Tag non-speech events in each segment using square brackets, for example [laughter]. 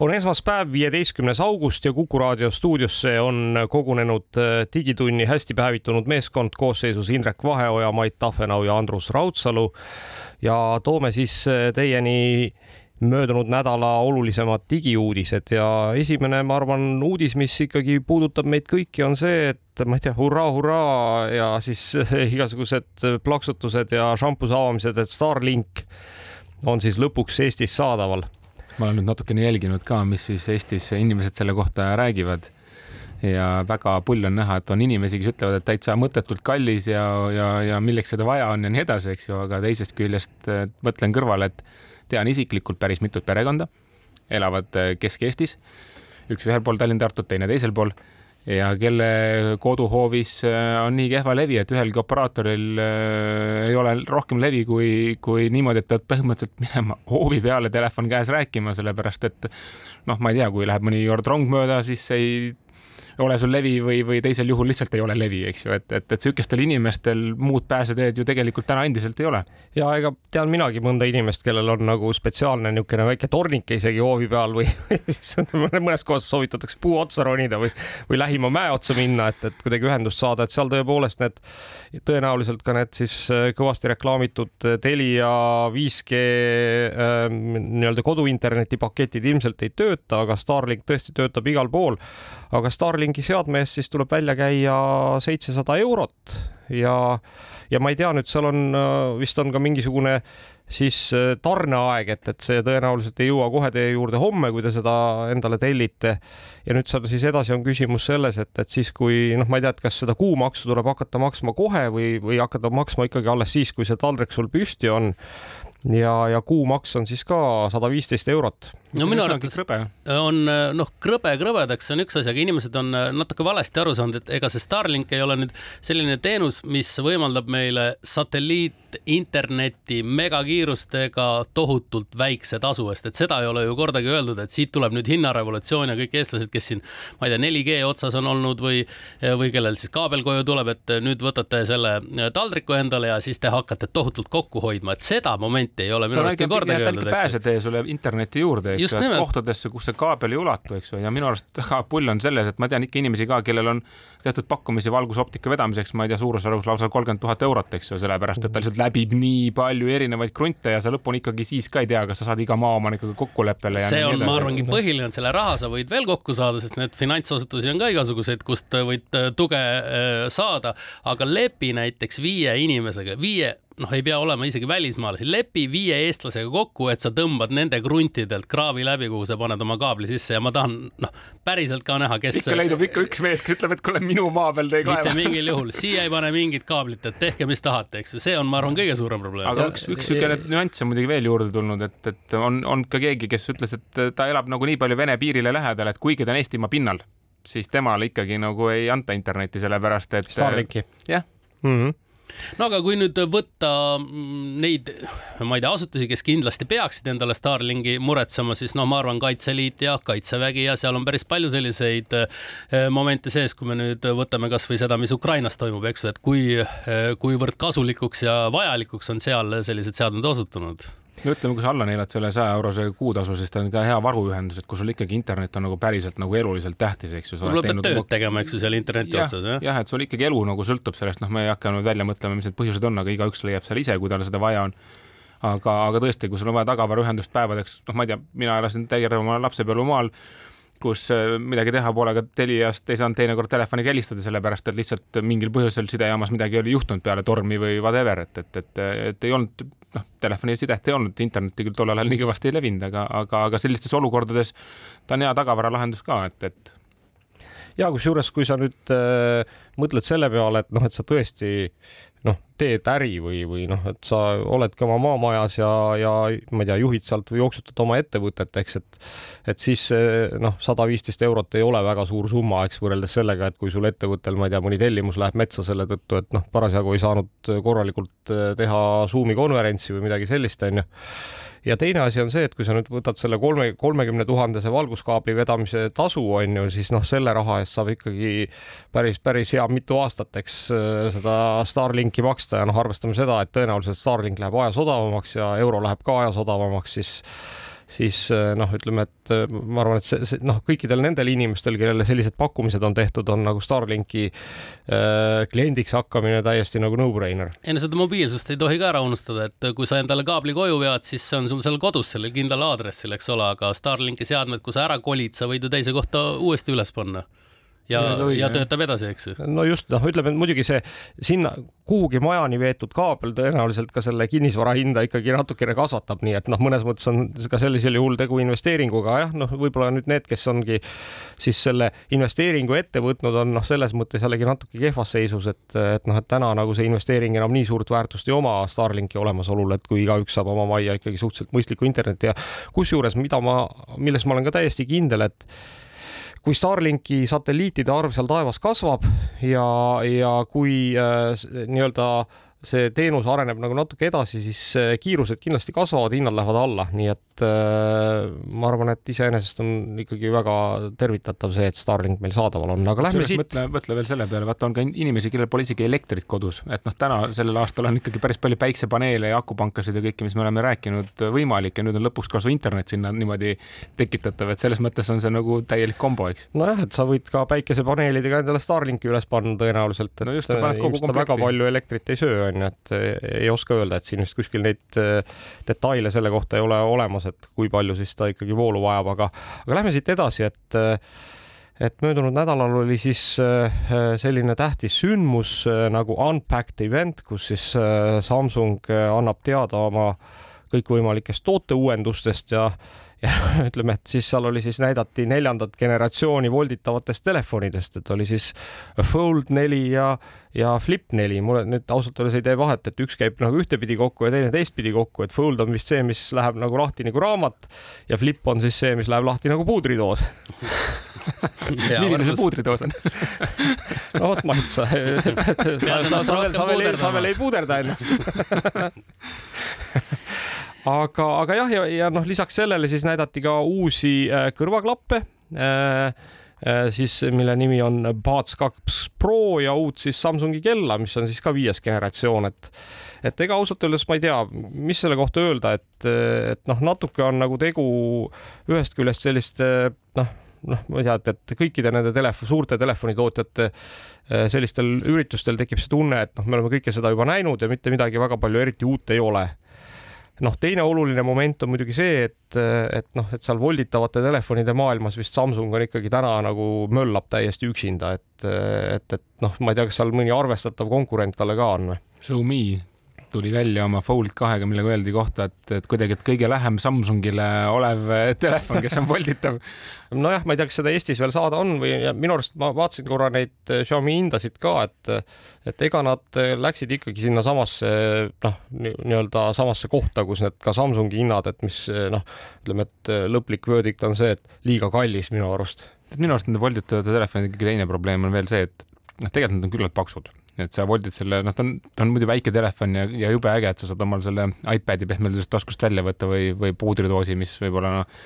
on esmaspäev, viieteistkümnes august ja Kuku raadio stuudiosse on kogunenud äh, Digitunni hästi päevitunud meeskond koosseisus Indrek Vaheoja, Mait Tahvenau ja Andrus Raudsalu. ja toome siis äh, teieni möödunud nädala olulisemad digiuudised ja esimene, ma arvan, uudis, mis ikkagi puudutab meid kõiki, on see, et ma ei tea, hurraa, hurraa ja siis igasugused plaksutused ja šampuse avamised, et Starlink on siis lõpuks Eestis saadaval ma olen nüüd natukene jälginud ka, mis siis Eestis inimesed selle kohta räägivad. ja väga pull on näha, et on inimesi, kes ütlevad, et täitsa mõttetult kallis ja, ja, ja milleks seda vaja on ja nii edasi, eks ju, aga teisest küljest mõtlen kõrvale, et tean isiklikult päris mitut perekonda, elavad Kesk-Eestis, üks ühel pool Tallinn-Tartut, teine teisel pool ja kelle koduhoovis äh, on nii kehva levi, et ühelgi operaatoril äh, ei ole rohkem levi kui, kui niimoodi, et pead põhimõtteliselt minema hoovi peale, telefon käes rääkima, sellepärast et noh, ma ei tea, kui läheb mõni rong mööda, siis ei ole sul levi või, või teisel juhul lihtsalt ei ole levi, eks ju, et, et, et sihukestel inimestel muud pääseteed ju tegelikult täna endiselt ei ole. ja ega tean minagi mõnda inimest, kellel on nagu spetsiaalne niisugune väike tornike isegi hoovi peal või siis mõnes kohas soovitatakse puu otsa ronida või, või lähima mäe otsa minna, et, et kuidagi ühendust saada, et seal tõepoolest need tõenäoliselt ka need siis äh, kõvasti reklaamitud äh, Telia 5G äh, nii-öelda koduinterneti paketid ilmselt ei tööta, aga Starlink tõesti töötab igal pool aga Starlinki seadme eest siis tuleb välja käia seitsesada eurot. Ja, ja ma ei tea, nüüd seal on vist on ka mingisugune siis äh, tarneaeg, et, et see tõenäoliselt ei jõua kohe teie juurde homme, kui te seda endale tellite. ja nüüd seal siis edasi on küsimus selles, et, et siis, kui noh, ma ei tea, et kas seda kuumaksu tuleb hakata maksma kohe või, või hakata maksma ikkagi alles siis, kui see taldrik sul püsti on. Ja, ja kuumaks on siis ka sada viisteist eurot no minu arvates on noh, krõbe krõbedaks on üks asi, aga inimesed on äh, natuke valesti aru saanud, et ega see Starlink ei ole nüüd selline teenus, mis võimaldab meile satelliitinterneti megakiirustega tohutult väikse tasu eest, et seda ei ole ju kordagi öeldud, et siit tuleb nüüd hinnarevolutsioon ja kõik eestlased, kes siin, ma ei tea, 4G otsas on olnud või, või kellel siis kaabel koju tuleb, et nüüd võtate selle taldriku endale ja siis te hakkate tohutult kokku hoidma, et seda momenti ei ole minu arust kordagi öeldud. pääsetee sulle interneti juurde, eks ju, et kohtadesse, kus see kaabel ei ulatu, eks ju, ja minu arust [laughs] pull on selles, et ma tean ikka inimesi ka, kellel on tehtud pakkumisi valgusoptika vedamiseks, ma ei tea, suurusjärgus lausa kolmkümmend tuhat eurot, eks ju, sellepärast et ta lihtsalt läbib nii palju erinevaid krunte ja sa lõpuni ikkagi siis ka ei tea, kas sa saad iga maaomanikuga kokkuleppele. see on, ma arvangi, põhiline, et selle raha sa võid veel kokku saada, sest need finantsasutusi on ka igasuguseid, kust võid äh, tuge äh, saada, aga lepi näiteks viie inimesega, viie noh, ei pea olema isegi välismaalasi, lepi viie eestlasega kokku, et sa tõmbad nende kruntidelt kraavi läbi, kuhu sa paned oma kaabli sisse ja ma tahan noh, päriselt ka näha, kes. ikka leidub ikka üks mees, kes ütleb, et kuule, minu maa peal te ei kaeva. mitte mingil juhul, siia ei pane mingit kaablit, et tehke, mis tahate, eks ju, see on, ma arvan, kõige suurem probleem. aga üks, üks niisugune nüanss on muidugi veel juurde tulnud, et, et on, on ka keegi, kes ütles, et ta elab nagu nii palju Vene piirile lähedal, et kuigi ta on Eestimaa pinnal, siis temale ikkagi nagu ei anta internetti, sellepärast et. Starlinki. jah mm -hmm no aga kui nüüd võtta mm, neid, ma ei tea, asutusi, kes kindlasti peaksid endale Starlinki muretsema, siis no ma arvan, Kaitseliit ja Kaitsevägi ja seal on päris palju selliseid eh, momente sees, kui me nüüd võtame kasvõi seda, mis Ukrainas toimub, eks ju, et kui, eh, kuivõrd kasulikuks ja vajalikuks on seal sellised seadmed osutunud no ütleme, kui sa alla neelad selle saja eurose kuutasu, siis ta on ka hea varuühendus, et kui sul ikkagi internet on nagu päriselt nagu eluliselt tähtis, eks ju. võib-olla pead tööd tegema, eks ju, seal interneti ja, otsas, jah? jah, et sul ikkagi elu nagu sõltub sellest, noh, ma ei hakka nüüd välja mõtlema, mis need põhjused on, aga igaüks leiab seal ise, kui tal seda vaja on aga, aga tõesti, kui sul on vaja tagavaraühendust päevadeks, noh, ma ei tea, mina elasin täiega oma lapsepõlve maal kus äh, midagi teha pole, aga Teliast ei saanud teinekord telefoniga helistada, sellepärast et lihtsalt mingil põhjusel sidejaamas midagi oli juhtunud peale tormi või whatever, et, et, et, et ei olnud, noh, telefonisidet ei olnud, internetti küll tollel ajal nii kõvasti ei levinud, aga, aga, aga sellistes olukordades ta on hea tagavaralahendus ka, et, et ja kusjuures, kui sa nüüd äh, mõtled selle peale, et noh, et sa tõesti noh, teed äri või, või noh, et sa oledki oma maamajas ja, ja ma ei tea, juhid sealt või jooksutad oma ettevõtet, eks, et et siis noh, sada viisteist eurot ei ole väga suur summa, eks, võrreldes sellega, et kui sul ettevõttel, ma ei tea, mõni tellimus läheb metsa selle tõttu, et noh, parasjagu ei saanud korralikult teha Zoomi konverentsi või midagi sellist, onju ja teine asi on see, et kui sa nüüd võtad selle kolme, kolmekümne tuhandese valguskaabli vedamise tasu, on ju, siis noh, selle raha eest saab ikkagi päris, päris hea mitu aastat, eks seda Starlinki maksta. Ja noh, arvestame seda, et tõenäoliselt Starlink läheb ajas odavamaks ja euro läheb ka ajas odavamaks, siis siis eh, noh, ütleme, et eh, ma arvan, et see, see noh, kõikidel nendel inimestel, kellele sellised pakkumised on tehtud, on nagu Starlinki äh, kliendiks hakkamine täiesti nagu no-brainer. enne seda mobiilsust ei tohi ka ära unustada, et kui sa endale kaabli koju vead, siis see on sul seal kodus sellel kindlal aadressil, eks ole, aga Starlinki seadmed, kui sa ära kolid, sa võid ju teise kohta uuesti üles panna ja, ja, töötab edasi, eks ju. no just, noh, ütleme muidugi see sinna kuhugi majani veetud kaabel tõenäoliselt ka selle kinnisvara hinda ikkagi natukene kasvatab, nii et noh, mõnes mõttes on ka sellisel juhul tegu investeeringuga, jah, noh, võib-olla nüüd need, kes ongi siis selle investeeringu ette võtnud, on noh, selles mõttes jällegi natuke kehvas seisus, et, et noh, et täna nagu see investeering enam nii suurt väärtust ei oma Starlinki olemasolul, et kui igaüks saab oma majja ikkagi suhteliselt mõistlikku internetti ja kusjuures, mida ma, milles ma olen ka täiesti kindel, et kui Starlinki satelliitide arv seal taevas kasvab ja, ja kui äh, nii-öelda see teenus areneb nagu natuke edasi, siis äh, kiirused kindlasti kasvavad, hinnad lähevad alla, nii et äh, ma arvan, et iseenesest on ikkagi väga tervitatav see, et Starlink meil saadaval on, aga lähme siit. mõtle, mõtle veel selle peale, vaata on ka inimesi, kellel pole isegi elektrit kodus, et noh, täna sellel aastal on ikkagi päris palju päiksepaneele ja akupankasid ja kõike, mis me oleme rääkinud, võimalik ja nüüd on lõpuks ka su internet sinna niimoodi tekitatav, et selles mõttes on see nagu täielik kombo, eks. nojah, et sa võid ka päikesepaneelidega endale Starlinki üles panna tõenäoliselt, et no just, väga palju elektrit ei söö, on ju, et ei oska öelda, et siin vist kuskil neid äh, detaile selle kohta ei ole olemas et kui palju siis ta ikkagi voolu vajab, aga, aga lähme siit edasi, et et möödunud nädalal oli siis selline tähtis sündmus nagu Unpacked event, kus siis Samsung annab teada oma kõikvõimalikest tooteuuendustest ja ja ütleme, et siis seal oli siis näidati neljandat generatsiooni volditavatest telefonidest, et oli siis Fold neli ja, ja Flip neli. mulle nüüd ausalt öeldes ei tee vahet, et üks käib nagu ühtepidi kokku ja teine teistpidi kokku, et Fold on vist see, mis läheb nagu lahti nagu raamat ja Flip on siis see, mis läheb lahti nagu puudridoos milline see puudridoos on no vot, Mait, sa, sa, sa, sa, sa sa sa veel ei puuderda ennast aga, aga jah, ja, ja noh, lisaks sellele siis näidati ka uusi äh, kõrvaklappe äh, äh, siis mille nimi on Buds kaks Pro ja uut siis Samsungi kella, mis on siis ka viies generatsioon, et et ega ausalt öeldes ma ei tea, mis selle kohta öelda, et, et noh, natuke on nagu tegu ühest küljest sellist noh, noh, ma ei tea, et, et kõikide nende telefon, suurte telefonitootjate sellistel üritustel tekib see tunne, et noh, me oleme kõike seda juba näinud ja mitte midagi väga palju eriti uut ei ole noh, teine oluline moment on muidugi see, et, et noh, et seal volditavate telefonide maailmas vist Samsung on ikkagi täna nagu möllab täiesti üksinda, et, et, et noh, ma ei tea, kas seal mõni arvestatav konkurent talle ka on või? Xiaomi tuli välja oma Fold kahega, millega öeldi kohta, et, et kuidagi, et kõige lähem Samsungile olev telefon, kes on volditav. [laughs] nojah, ma ei tea, kas seda Eestis veel saada on või minu arust ma vaatasin korra neid eh, Xiaomi hindasid ka, et et ega nad eh, läksid ikkagi sinnasamasse noh, nii-öelda samasse kohta, kus need ka Samsungi hinnad, et mis eh, noh, ütleme, et lõplik verdict on see, et liiga kallis minu arust. minu arust nende volditavate telefonide ikkagi teine probleem on veel see, et noh, tegelikult nad on küllalt paksud et sa voldid selle, noh, ta on, ta on muidu väike telefon ja, ja jube äge, et sa saad omal selle iPad'i pehmelt öeldes taskust välja võtta või, või puudridoosi, mis võib-olla noh,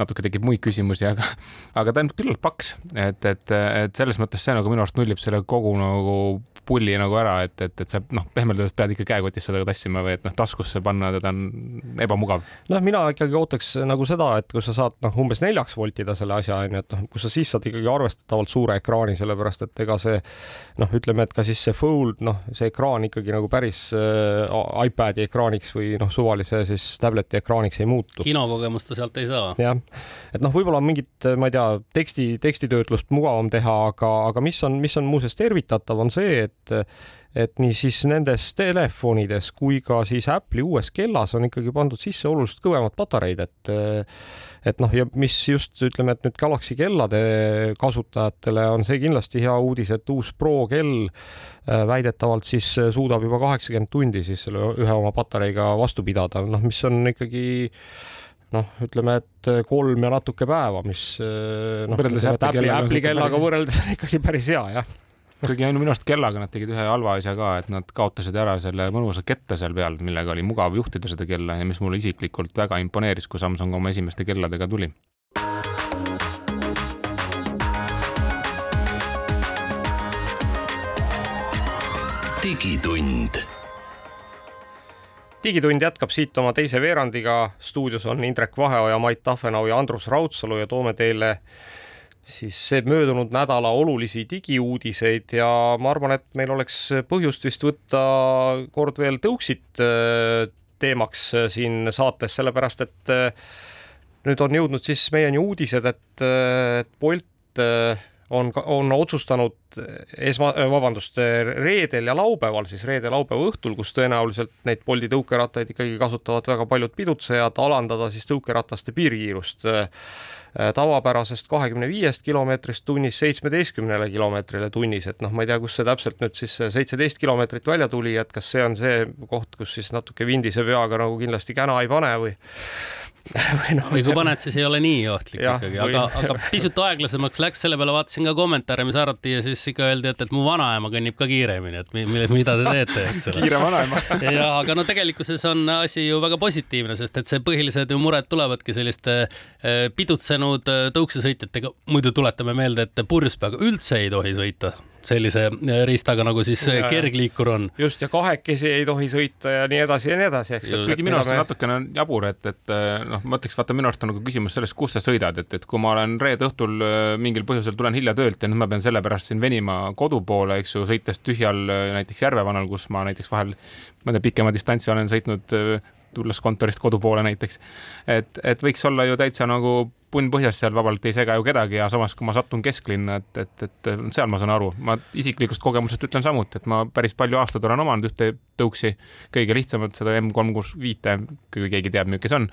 natuke tekib muid küsimusi, aga, aga ta on küllalt paks, et, et, et selles mõttes see nagu minu arust nullib selle kogu nagu pulli nagu ära, et, et, et sa noh, pehmelt öeldes pead ikka käekotis seda tassima või et noh, taskusse panna teda on ebamugav. noh, mina ikkagi ootaks nagu seda, et kui sa saad noh, umbes neljaks voltida selle asja onju, et noh, kus sa siis saad ikkagi arvestatavalt suure ekraani, sellepärast et ega see noh, ütleme, et ka siis see fold, noh, see ekraan ikkagi nagu päris äh, iPad'i ekraaniks või noh, suvalise siis tableti ekraaniks ei muutu. kinokogemust ta sealt ei saa. jah, et noh, võib-olla on mingit, ma ei tea, teksti, tekstitöötlust mugavam teha, aga, aga mis on, mis on muuseas tervitatav, on see, et et nii siis nendes telefonides kui ka siis Apple'i uues kellas on ikkagi pandud sisse oluliselt kõvemad patareid, et et noh, ja mis just ütleme, et nüüd Galaxy kellade kasutajatele on see kindlasti hea uudis, et uus Pro kell äh, väidetavalt siis suudab juba kaheksakümmend tundi siis selle ühe oma patareiga vastu pidada, noh, mis on ikkagi noh, ütleme, et kolm ja natuke päeva, mis äh, noh, Apple'i, Apple'i kellaga võrreldes on ikkagi päris hea, jah kuigi minu arust kellaga nad tegid ühe halva asja ka, et nad kaotasid ära selle mõnusa ketta seal peal, millega oli mugav juhtida seda kella ja mis mulle isiklikult väga imponeeris, kui Samsung oma esimeste kelladega tuli. digitund digitund jätkab siit oma teise veerandiga. stuudios on Indrek Vaheoja, Mait Tahvenau ja Andrus Raudsalu ja toome teile siis see möödunud nädala olulisi digiuudiseid ja ma arvan, et meil oleks põhjust vist võtta kord veel tõuksid äh, teemaks äh, siin saates, sellepärast et äh, nüüd on jõudnud siis meieni uudised, et, et Bolt on, on otsustanud esma-, vabandust, reedel ja laupäeval, siis reede-laupäeva õhtul, kus tõenäoliselt neid Bolti tõukerattaid ikkagi kasutavad väga paljud pidutsejad, alandada siis tõukerataste piirkiirust tavapärasest kahekümne viiest kilomeetrist tunnis seitsmeteistkümnele kilomeetrile tunnis, et noh, ma ei tea, kust see täpselt nüüd siis seitseteist kilomeetrit välja tuli, et kas see on see koht, kus siis natuke vindise peaga nagu kindlasti käna ei pane või [laughs] või noh. või kui paned, siis ei ole nii ohtlik ja, ikkagi, aga, aga pisut aeglasemaks läks, selle peale vaatasin ka kommentaare, mis arvati ja siis ikka öeldi, et, et mu vanaema kõnnib ka kiiremini, et mida te teete, eks ole. kiire vanaema [laughs] ja aga no tegelikkuses on asi ju väga positiivne, sest et see põhilised ju mured tulevadki selliste eh, pidutsenud eh, tõuksesõitjatega. muidu tuletame meelde, et purjus peaga üldse ei tohi sõita sellise äh, riistaga, nagu siis ja, kergliikur on. just, ja kahekesi ei tohi sõita ja nii edasi ja nii edasi, eks. kuigi minu arust me... natukene jabur, et, et äh, noh, ma ütleks, vaata, minu arust on nagu küsimus selles, kus sa sõidad, et, et kui ma olen reede õhtul mingil põhjusel tulen hilja töölt ja nüüd ma pean sellepärast siin venima kodu poole, eks ju, sõites tühjal näiteks Järvevanal, kus ma näiteks vahel mõnda pikema distantsi olen sõitnud tulles kontorist kodu poole näiteks. et, et võiks olla ju täitsa nagu punn põhjas seal vabalt ei sega ju kedagi ja samas, kui ma satun kesklinna, et, et, et seal ma saan aru, ma isiklikust kogemusest ütlen samuti, et ma päris palju aastaid olen omanud ühte tõuksi, kõige lihtsamat, seda M kolm kuus viite, kui keegi teab, milline see on.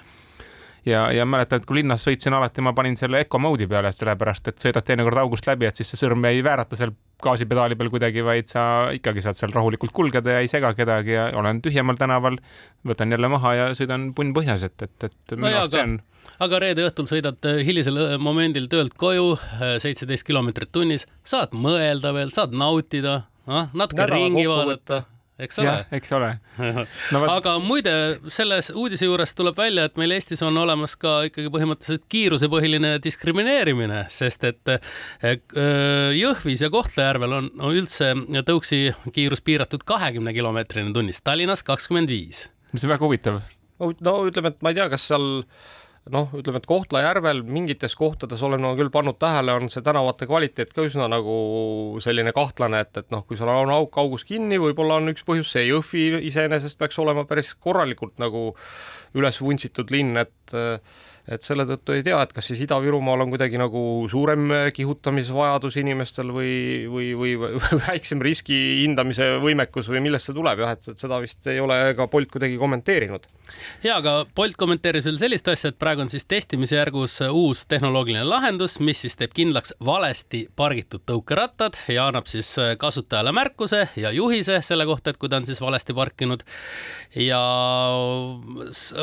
Ja, ja mäletan, et kui linnas sõitsin, alati ma panin selle eco mode'i peale, sellepärast et sõidad teinekord august läbi, et siis see sõrm ei väärata seal gaasipedaali peal kuidagi, vaid sa ikkagi saad seal rahulikult kulgeda ja ei sega kedagi ja olen tühjemal tänaval, võtan jälle maha ja sõidan punn põhjas, et, et, et minu arust see on aga reede õhtul sõidad äh, hilisel äh, momendil töölt koju, äh, seitseteist kilomeetrit tunnis, saad mõelda veel, saad nautida, noh, natuke Nädala ringi vaadata eks ole. eks ole [laughs] no,. Võt... aga muide, selles uudise juures tuleb välja, et meil Eestis on olemas ka ikkagi põhimõtteliselt kiirusepõhiline diskrimineerimine, sest et Jõhvis ja Kohtla-Järvel on, on üldse tõuksi kiirus piiratud kahekümne kilomeetrini tunnis, Tallinnas kakskümmend viis. mis on väga huvitav. no ütleme, et ma ei tea, kas seal noh, ütleme, et Kohtla-Järvel mingites kohtades olen ma küll pannud tähele, on see tänavate kvaliteet ka üsna nagu selline kahtlane, et, et noh, kui sul on auk augus kinni, võib-olla on üks põhjus see, Jõhvi iseenesest peaks olema päris korralikult nagu üles vuntsitud linn, et et selle tõttu ei tea, et kas siis Ida-Virumaal on kuidagi nagu suurem kihutamisvajadus inimestel või, või, või, [laughs] väiksem riski hindamise võimekus või millest see tuleb jah, et seda vist ei ole ka Bolt kuidagi kommenteerinud. ja, aga Bolt kommenteeris veel sellist asja, et praegu on siis testimise järgus uus tehnoloogiline lahendus, mis siis teeb kindlaks valesti pargitud tõukerattad ja annab siis kasutajale märkuse ja juhise selle kohta, et kui ta on siis valesti parkinud. ja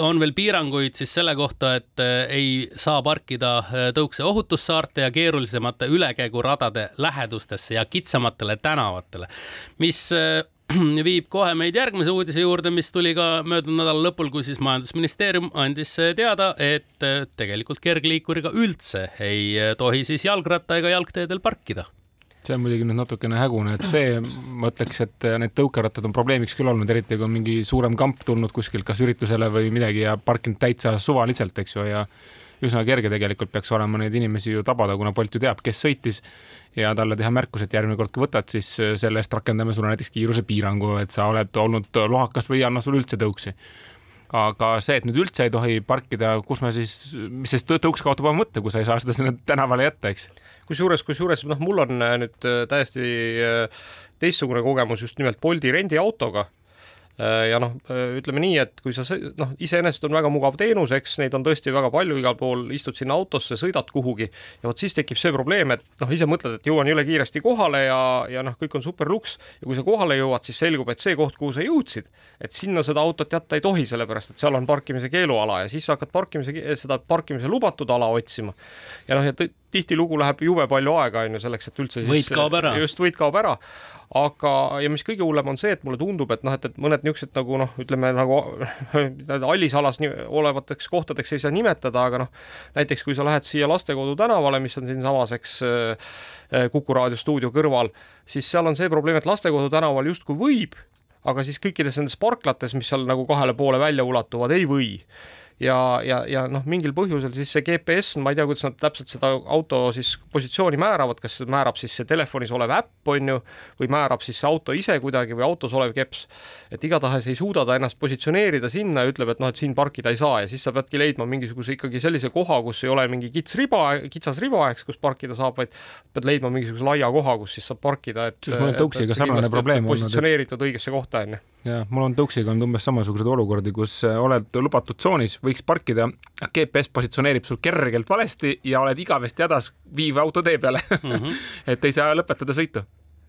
on veel piiranguid siis selle kohta, et ei saa parkida äh, tõukse ohutussaarte ja keerulisemate ülekäiguradade lähedustesse ja kitsamatele tänavatele, mis äh, [clears throat] viib kohe meid järgmise uudise juurde, mis tuli ka möödunud nädala lõpul, kui siis majandusministeerium andis äh, teada, et tegelikult kergliikuriga üldse ei tohi siis jalgratta ega jalgteedel parkida see on muidugi nüüd natukene hägune, et see, ma ütleks, et need tõukerattad on probleemiks küll olnud, eriti kui on mingi suurem kamp tulnud kuskilt kas üritusele või midagi ja parkinud täitsa suvaliselt, eks ju, ja üsna kerge tegelikult peaks olema neid inimesi ju tabada, kuna Bolt ju teab, kes sõitis ja talle teha märkus, et järgmine kord, kui võtad, siis selle eest rakendame sulle näiteks kiirusepiirangu, et sa oled olnud lohakas või ei anna sulle üldse tõuksi. Aga see, et nüüd üldse ei tohi parkida, kus me siis, mis siis tõuks kaotab oma mõtte, kui sa ei saa seda sinna tänavale jätta, eks kusjuures, kusjuures noh, mul on nüüd täiesti teistsugune kogemus just nimelt Bolti rendiautoga. Äh, ja noh, äh, ütleme nii, et kui sa noh, iseenesest on väga mugav teenus, eks neid on tõesti väga palju igal pool, istud sinna autosse, sõidad kuhugi. Ja vot siis tekib see probleem, et noh, ise mõtled, et jõuan jõle kiiresti kohale ja, ja noh, kõik on super luks. Ja kui sa kohale jõuad, siis selgub, et see koht, kuhu sa jõudsid, et sinna seda autot jätta ei tohi, sellepärast et seal on parkimise keeluala ja siis sa hakkad parkimise, seda parkimise lubatud ala otsima. ja noh, ja tihtilugu läheb jube palju aega, on ju, selleks, et üldse siis võit kaob ära. just, võit kaob ära aga, ja mis kõige hullem on see, et mulle tundub, et noh, et, et mõned niisugused nagu noh, ütleme nagu [laughs] hallisalas olevateks kohtadeks ei saa nimetada, aga noh, näiteks kui sa lähed siia Lastekodu tänavale, mis on siinsamas, eks äh, Kuku raadio stuudio kõrval, siis seal on see probleem, et Lastekodu tänaval justkui võib, aga siis kõikides nendes parklates, mis seal nagu kahele poole välja ulatuvad, ei või ja, ja, ja noh, mingil põhjusel siis see GPS, ma ei tea, kuidas nad täpselt seda auto siis positsiooni määravad, kas määrab siis see telefonis olev äpp, on ju, või määrab siis see auto ise kuidagi või autos olev keps, et igatahes ei suuda ta ennast positsioneerida sinna ja ütleb, et noh, et siin parkida ei saa ja siis sa peadki leidma mingisuguse ikkagi sellise koha, kus ei ole mingi kits riba, kitsas riba, eks, kus parkida saab, vaid pead leidma mingisuguse laia koha, kus siis saab parkida, et siis mul on tõuksiga sarnane probleem olnud. positsioneeritud õigesse kohta, on ju ja mul on tõuksiga olnud umbes samasuguseid olukordi, kus äh, oled lubatud tsoonis, võiks parkida, GPS positsioneerib sul kergelt valesti ja oled igavesti hädas viiva auto tee peale mm. -hmm. [laughs] et ei saa lõpetada sõitu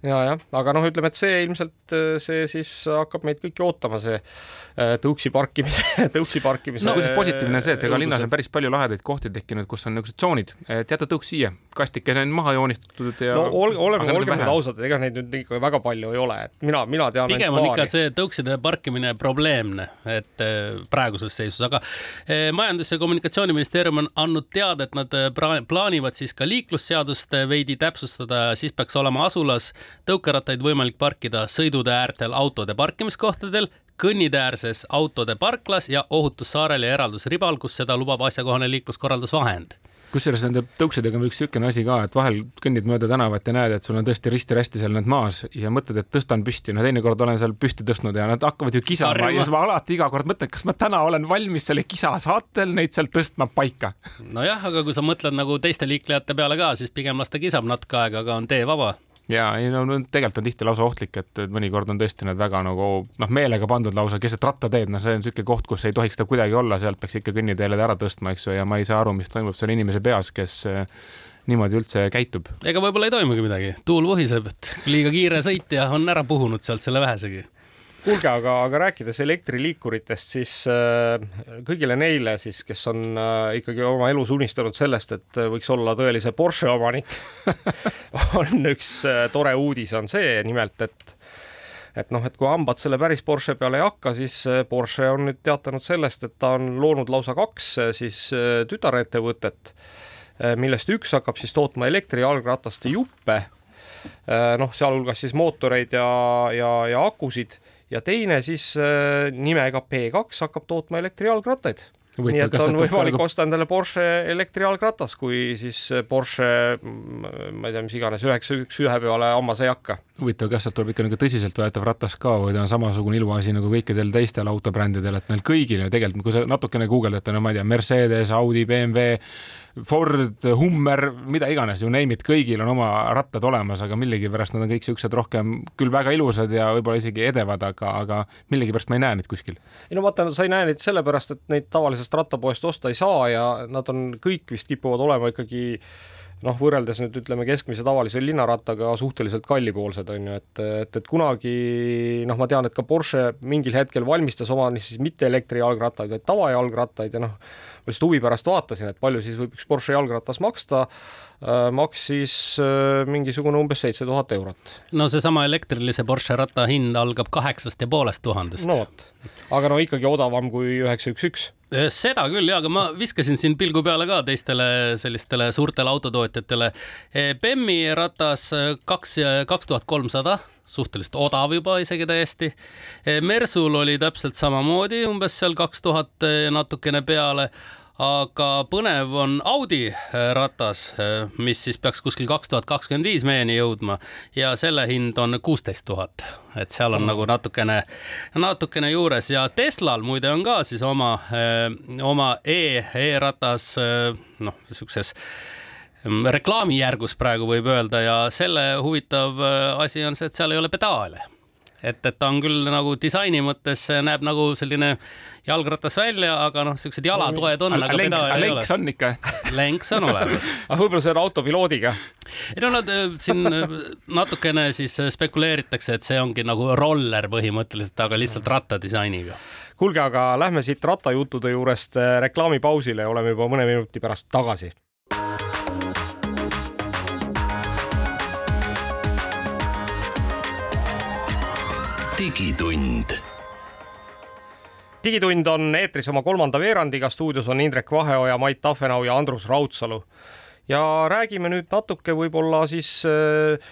ja jah, aga noh, ütleme, et see ilmselt äh, see siis hakkab meid kõiki ootama, see äh, tõuksi parkimise, [laughs] tõuksi parkimise. no kusjuures positiivne on see, et ega linnas on päris palju lahedaid kohti tekkinud, kus on niisugused tsoonid, et jäta tõuks siia, kastikene on maha joonistatud ja. no ol, oleme, olgem nüüd ausad, ega neid nüüd ikka väga palju ei ole, et mina, mina tean. pigem on ikka see tõukside parkimine probleemne, et äh, praeguses seisus, aga majandus- ja kommunikatsiooniministeerium on andnud teada, et nad plaanivad siis ka liiklusseadust veidi täpsustada, siis peaks olema asulas tõukerattaid võimalik parkida sõidutee äärtel autode parkimiskohtadel, kõnniteeäärses autode parklas ja ohutussaarel ja eraldusribal, kus seda lubab asjakohane liikluskorraldusvahend. Kusjuures nende tõuksidega on üks niisugune asi ka, et vahel kõnnid mööda tänavat ja näed, et sul on tõesti risti-rästi seal need maas ja mõtled, et tõstan püsti, no teinekord olen seal püsti tõstnud ja nad hakkavad ju kisama ja siis ma alati iga kord mõtlen, kas ma täna olen valmis selle kisa saatel neid sealt tõstma paika. nojah, aga kui sa mõtled nagu teiste liiklejate peale ka, siis pigem las ta kisab natuke aega, aga on tee vaba ja ei no tegelikult on tihti lausa ohtlik, et mõnikord on tõesti need väga nagu noh, meelega pandud lausa keset rattateed, noh, see on niisugune koht, kus ei tohiks ta kuidagi olla, sealt peaks ikka kõnniteele ära tõstma, eks ju, ja ma ei saa aru, mis toimub selle inimese peas, kes eh, niimoodi üldse käitub. ega võib-olla ei toimugi midagi, tuul vuhiseb, et liiga kiire sõit ja on ära puhunud sealt selle vähesegi kuulge, aga, aga rääkides elektriliikuritest, siis äh, kõigile neile siis, kes on äh, ikkagi oma elus unistanud sellest, et võiks olla tõelise Porsche omanik [laughs] on üks äh, tore uudis, on see nimelt, et et noh, et kui hambad selle päris Porsche peale ei hakka, siis äh, Porsche on nüüd teatanud sellest, et ta on loonud lausa kaks äh, siis äh, tütarettevõtet, millest üks hakkab siis tootma elektrijalgrataste juppe, noh, sealhulgas siis mootoreid ja, ja, ja akusid ja teine siis äh, nimega P2 hakkab tootma elektrijalgrattaid nii et on võimalik praegu... osta endale Porsche elektrijalgratas, kui siis Porsche, ma ei tea, mis iganes, üheksa üks ühe peale hammas ei hakka. huvitav, kas sealt tuleb ikka nagu tõsiseltvõetav ratas ka või ta on samasugune iluasi nagu kõikidel teistel autobrändidel, et neil kõigil ju tegelikult, kui sa natukene guugeldad, no ma ei tea, Mercedes, Audi, BMW, Ford, Hummer, mida iganes, you name it, kõigil on oma rattad olemas, aga millegipärast nad on kõik siuksed rohkem küll väga ilusad ja võib-olla isegi edevad, aga, aga millegipärast ma ei näe neid kuskil. ei no vaata, sa ei näe neid sellepärast, et neid tavalisest rattapoest osta ei saa ja nad on kõik vist kipuvad olema ikkagi noh, võrreldes nüüd ütleme keskmise tavalise linnarattaga suhteliselt kallipoolsed on ju, et, et, et kunagi noh, ma tean, et ka Porsche mingil hetkel valmistas oma siis mitte elektrijalgrattaid, vaid tavajalgrattaid ja noh, ma lihtsalt huvi pärast vaatasin, et palju siis võib üks Porsche jalgratas maksta maksis äh, mingisugune umbes seitse tuhat eurot. no seesama elektrilise Porsche ratta hind algab kaheksast ja poolest tuhandest. no vot, aga no ikkagi odavam kui üheksa üks üks äh, seda küll ja, aga ma viskasin siin pilgu peale ka teistele sellistele suurtele autotootjatele. Bemmi äh, ratas äh, kaks, kaks tuhat kolmsada suhteliselt odav juba isegi täiesti. Mersul oli täpselt samamoodi umbes seal kaks tuhat natukene peale aga põnev on Audi ratas, mis siis peaks kuskil kaks tuhat kakskümmend viis meieni jõudma. Ja selle hind on kuusteist tuhat, et seal on mm. nagu natukene, natukene juures. Ja Teslal muide on ka siis oma, oma e, e-ratas noh, siukses mm, reklaamijärgus praegu võib öelda. Ja selle huvitav asi on see, et seal ei ole pedaale et, et ta on küll nagu disaini mõttes näeb nagu selline jalgratas välja, aga noh, siuksed jalatoed on, aga lenks, pedaali ei ole. lenks on ikka lenks on olemas. [laughs] aga võib-olla see on autopiloodiga? ei no nad äh, siin äh, natukene siis äh, spekuleeritakse, et see ongi nagu roller põhimõtteliselt, aga lihtsalt rattadisainiga kuulge, aga lähme siit rattajuttude juurest reklaamipausile oleme juba mõne minuti pärast tagasi digitund. digitund on eetris oma kolmanda veerandiga, stuudios on Indrek Vaheoja, Mait Tafenau ja Andrus Raudsalu. ja räägime nüüd natuke võib-olla siis äh,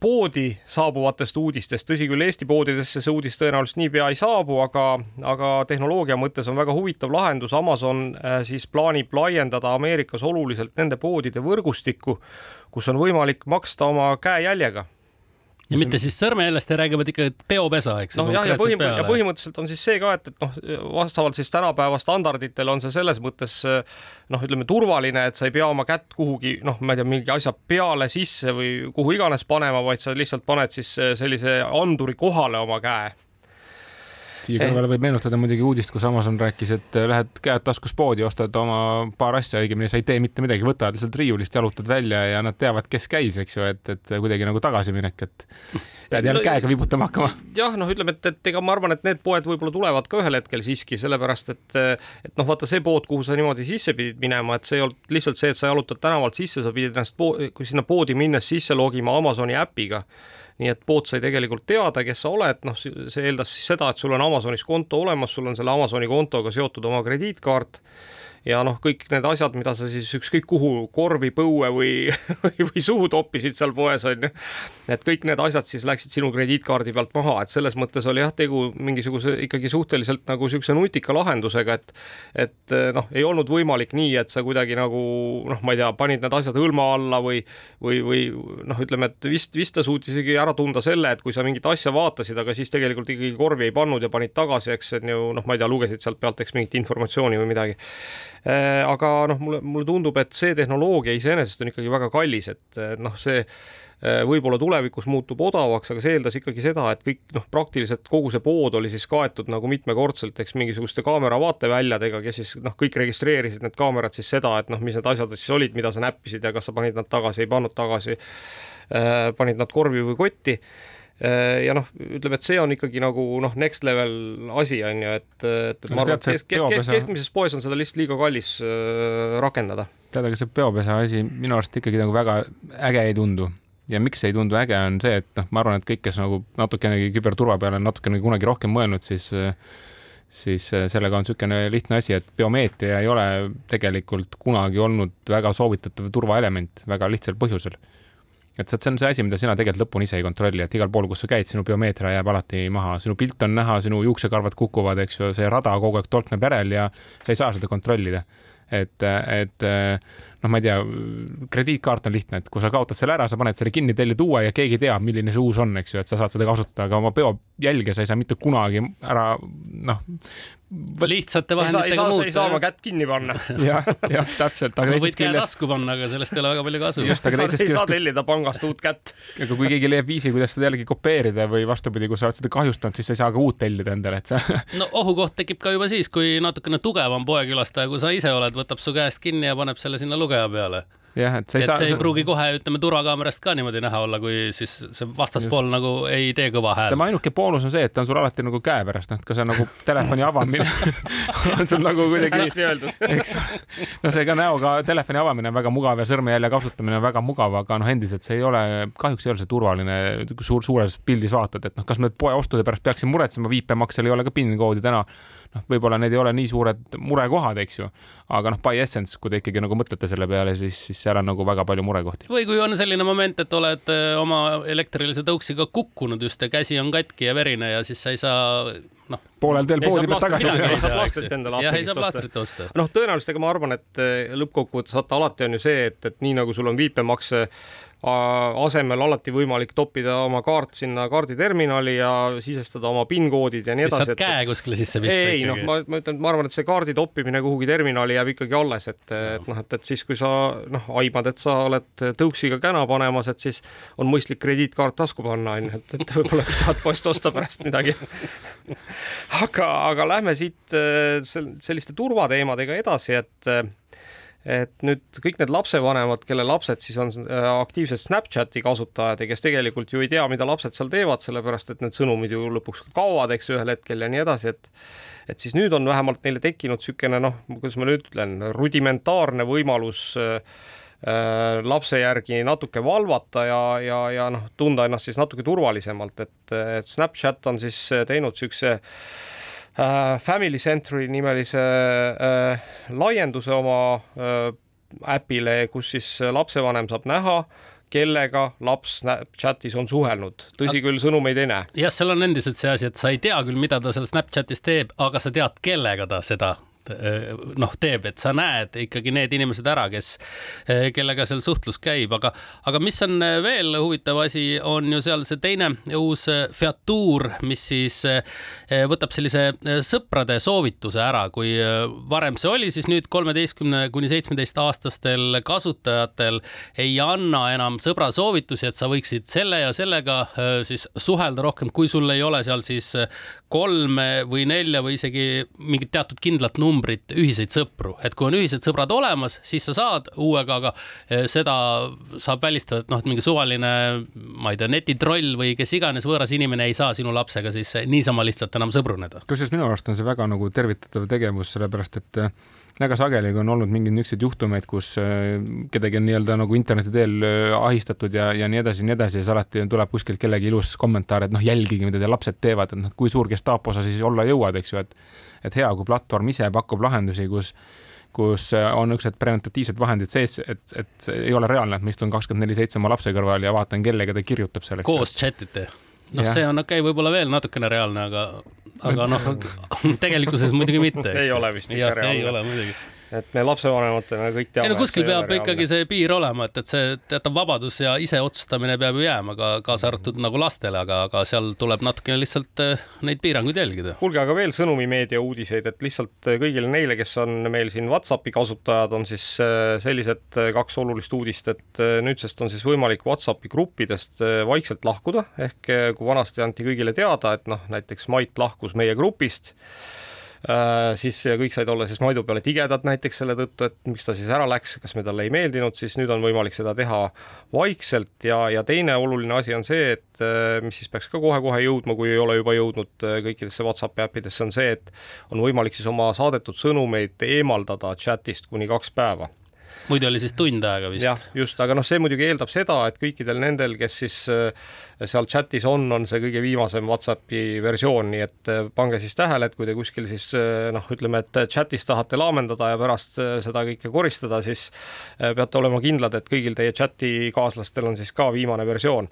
poodi saabuvatest uudistest, tõsi küll, Eesti poodidesse see uudis tõenäoliselt niipea ei saabu, aga, aga tehnoloogia mõttes on väga huvitav lahendus. Amazon äh, siis plaanib laiendada Ameerikas oluliselt nende poodide võrgustikku, kus on võimalik maksta oma käejäljega ja mitte siis sõrmejäljest, räägivad ikka peopesa, eks noh, jah, ja põhim- ja põhimõtteliselt on siis see ka, et, et noh, vastavalt siis tänapäeva standarditele on see selles mõttes noh, ütleme turvaline, et sa ei pea oma kätt kuhugi noh, ma ei tea, mingi asja peale sisse või kuhu iganes panema, vaid sa lihtsalt paned siis sellise anduri kohale oma käe siia kõrvale võib meenutada muidugi uudist, kus Amazon rääkis, et lähed käed taskus poodi, ostad oma paar asja, õigemini sa ei tee mitte midagi, võtad lihtsalt riiulist, jalutad välja ja nad teavad, kes käis, eks ju, et, et kuidagi nagu tagasiminek, et pead jälle käega vibutama hakkama. jah, noh, ütleme, et, et ega ma arvan, et need poed võib-olla tulevad ka ühel hetkel siiski, sellepärast et, et noh, vaata see pood, kuhu sa niimoodi sisse pidid minema, et see ei olnud lihtsalt see, et sa jalutad tänavalt sisse, sa pidid ennast, kui sinna poodi minnes sisse logima Amazoni äpiga nii et pood sai tegelikult teada, kes sa oled, noh, see eeldas siis seda, et sul on Amazonis konto olemas, sul on selle Amazoni kontoga seotud oma krediitkaart ja noh, kõik need asjad, mida sa siis ükskõik kuhu korvi, põue [laughs] või, või, suhu toppisid seal poes on ju. et kõik need asjad siis läksid sinu krediitkaardi pealt maha, et selles mõttes oli jah, tegu mingisuguse ikkagi suhteliselt nagu niisuguse nutika lahendusega, et et noh, ei olnud võimalik nii, et sa kuidagi nagu noh, ma ei tea, panid need asjad hõlma alla või või, või noh, ütleme, et vist, vist ta suutis isegi ära tunda selle, et kui sa mingit asja vaatasid, aga siis tegelikult ikkagi korvi ei pannud ja panid tagasi, eks, et ju noh, ma ei tea, lugesid sealt pealt eks mingit informatsiooni või midagi aga noh, mulle, mulle tundub, et see tehnoloogia iseenesest on ikkagi väga kallis, et noh, see äh, võib-olla tulevikus muutub odavaks, aga see eeldas ikkagi seda, et kõik noh, praktiliselt kogu see pood oli siis kaetud nagu mitmekordselt, eks mingisuguste kaamera vaateväljadega, kes siis noh, kõik registreerisid need kaamerad siis seda, et noh, mis need asjad siis olid, mida sa näppisid ja kas sa panid nad tagasi, ei pannud tagasi, äh, panid nad korvi või kotti. Äh, ja noh, ütleme, et see on ikkagi nagu noh, next level asi on ju, et, et ma arvan, et kesk, kesk, keskmises poes on seda lihtsalt liiga kallis äh, rakendada. tead, aga see peopesa asi minu arust ikkagi nagu väga äge ei tundu ja miks ei tundu äge, on see, et noh, ma arvan, et kõik, kes nagu natukenegi küberturva peale on natukene kunagi rohkem mõelnud, siis siis äh, sellega on niisugune lihtne asi, et biomeetria ei ole tegelikult kunagi olnud väga soovitatav turvaelement väga lihtsal põhjusel et see on see asi, mida sina tegelikult lõpuni ise ei kontrolli, et igal pool, kus sa käid, sinu biomeetria jääb alati maha, sinu pilt on näha, sinu juuksekarvad kukuvad, eks ju, see rada kogu aeg tolkneb järel ja sa ei saa seda kontrollida. et, et noh, ma ei tea, krediitkaart on lihtne, et kui sa kaotad selle ära, sa paned selle kinni, tellid uue ja keegi teab, milline see uus on, eks ju, et sa saad seda kasutada, aga oma peojälge sa ei saa mitte kunagi ära noh, lihtsate vahenditega muuta. ei saa oma kätt kinni panna. [laughs] jah, jah, täpselt. aga käe küljest... tasku panna, aga sellest ei ole väga palju kasu. just, aga teisest küljest. ei saa tellida pangast uut kätt. aga kui keegi leiab viisi, kuidas seda jällegi kopeerida või vastupidi, kui sa oled seda kahjustanud, siis sa ei saa ka uut tellida endale, et sa. [laughs] no ohukoht tekib ka juba siis, kui natukene tugevam poekülastaja, kui sa ise oled, võtab su käest kinni ja paneb selle sinna lugeja peale jah, et sa ei et saa. see ei pruugi kohe, ütleme, turvakaamerast ka niimoodi näha olla, kui siis see vastaspool Just. nagu ei tee kõva häält. tema ainuke boonus on see, et ta on sul alati nagu käepärast, noh, ka see nagu telefoni avamine [laughs] on sul nagu kuidagi. hästi öeldud. [laughs] eks, no see ka näoga telefoni avamine on väga mugav ja sõrmejälje kasutamine on väga mugav, aga noh, endiselt see ei ole, kahjuks ei ole see turvaline, suur, suures pildis vaatad, et noh, kas me poeostude pärast peaksime muretsema, viipemaksel ei ole ka PIN koodi täna noh, võib-olla need ei ole nii suured murekohad, eks ju, aga noh, by essence, kui te ikkagi nagu mõtlete selle peale, siis, siis seal on nagu väga palju murekohti. või kui on selline moment, et oled äh, oma elektrilise tõuksiga kukkunud just ja käsi on katki ja verine ja siis sa ei saa noh. poolel teel poodi pealt tagasi. ei saa plaastrit endale plaastrit osta. noh, tõenäoliselt ega ma arvan, et äh, lõppkokkuvõttes vaata alati on ju see, et, et nii nagu sul on viipemakse asemel alati võimalik toppida oma kaart sinna kaarditerminali ja sisestada oma PIN-koodid ja nii siis edasi. saad käe kuskile sisse pista ei, ikkagi. noh, ma, ma ütlen, ma arvan, et see kaardi toppimine kuhugi terminali jääb ikkagi alles, et, et noh, et, et siis, kui sa noh, aimad, et sa oled tõuksiga käna panemas, et siis on mõistlik krediitkaart tasku panna, on ju, et, et võib-olla kui tahad poest osta pärast midagi [laughs] aga, aga lähme siit äh, selliste turvateemadega edasi, et et nüüd kõik need lapsevanemad, kelle lapsed siis on äh, aktiivsed Snapchati kasutajad ja kes tegelikult ju ei tea, mida lapsed seal teevad, sellepärast et need sõnumid ju lõpuks kaovad, eks ühel hetkel ja nii edasi, et et siis nüüd on vähemalt neile tekkinud niisugune noh, kuidas ma nüüd ütlen, rudimentaarne võimalus äh, äh, lapse järgi natuke valvata ja, ja, ja noh, tunda ennast siis natuke turvalisemalt, et, Snapchat on siis teinud niisuguse Family Centri nimelise äh, laienduse oma äh, äpile, kus siis lapsevanem saab näha, kellega laps Snapchatis on suhelnud, tõsi küll, sõnumeid ei näe. jah, seal on endiselt see asi, et sa ei tea küll, mida ta seal Snapchatis teeb, aga sa tead, kellega ta seda noh, teeb, et sa näed ikkagi need inimesed ära, kes, eh, kellega seal suhtlus käib, aga, aga mis on eh, veel huvitav asi, on ju seal see teine uus featuur, mis siis võtab sellise sõprade soovituse ära, kui varem see oli, siis nüüd kolmeteistkümne kuni seitsmeteist aastastel kasutajatel ei anna enam sõbra soovitusi, et sa võiksid selle ja sellega siis suhelda rohkem, kui sul ei ole seal siis kolme või nelja või isegi mingit teatud kindlat numbrit numbrit ühiseid sõpru, et kui on ühised sõbrad olemas, siis sa saad uuega, aga eh, seda saab välistada, et noh, et mingi suvaline, ma ei tea, netitroll või kes iganes võõras inimene ei saa sinu lapsega siis niisama lihtsalt enam sõbruneda. kusjuures minu arust on see väga nagu tervitatav tegevus, sellepärast et väga sageli on olnud mingeid niisuguseid juhtumeid, kus eh, kedagi on nii-öelda nagu interneti teel ahistatud ja, ja nii edasi ja nii edasi ja siis alati tuleb kuskilt kellegi ilus kommentaar, et noh, jälgige, mida teie lapsed teevad, et noh, kui suur Gestapo sa siis olla jõuad, eks ju, et et hea, kui platvorm ise pakub lahendusi, kus kus on niisugused preventatiivsed vahendid sees, et, et ei ole reaalne, et ma istun kakskümmend neli seitse oma lapse kõrval ja vaatan, kellega ta kirjutab selleks. koos chat ite? noh, see on okei okay,, võib-olla veel natukene reaalne, aga, aga noh, [laughs] tegelikkuses muidugi mitte. ei ole vist ikka reaalne. ei ole muidugi et me lapsevanematena kõik teame. ei no kuskil peab ikkagi see piir olema, et, et see teatav vabadus ja ise otsustamine peab ju jääma ka kaasa arvatud nagu lastele, aga, aga seal tuleb natukene lihtsalt eh, neid piiranguid jälgida. kuulge, aga veel sõnumimeedia uudiseid, et lihtsalt kõigile neile, kes on meil siin Whatsappi kasutajad, on siis eh, sellised kaks olulist uudist, et eh, nüüdsest on siis võimalik Whatsappi gruppidest vaikselt lahkuda, ehk kui vanasti anti kõigile teada, et noh, näiteks Mait lahkus meie grupist siis kõik said olla siis Maidu peale tigedad näiteks selle tõttu, et miks ta siis ära läks, kas me talle ei meeldinud, siis nüüd on võimalik seda teha vaikselt. Ja, ja teine oluline asi on see, et äh, mis siis peaks ka kohe-kohe jõudma, kui ei ole juba jõudnud äh, kõikidesse Whatsappi äppidesse, on see, et on võimalik siis oma saadetud sõnumeid eemaldada chatist kuni kaks päeva muidu oli siis tund aega vist. jah, just, aga noh, see muidugi eeldab seda, et kõikidel nendel, kes siis äh, seal chatis on, on see kõige viimasem Whatsappi versioon, nii et äh, pange siis tähele, et kui te kuskil siis äh, noh, ütleme, et chatis tahate laamendada ja pärast seda kõike koristada, siis peate olema kindlad, et kõigil teie chati kaaslastel on siis ka viimane versioon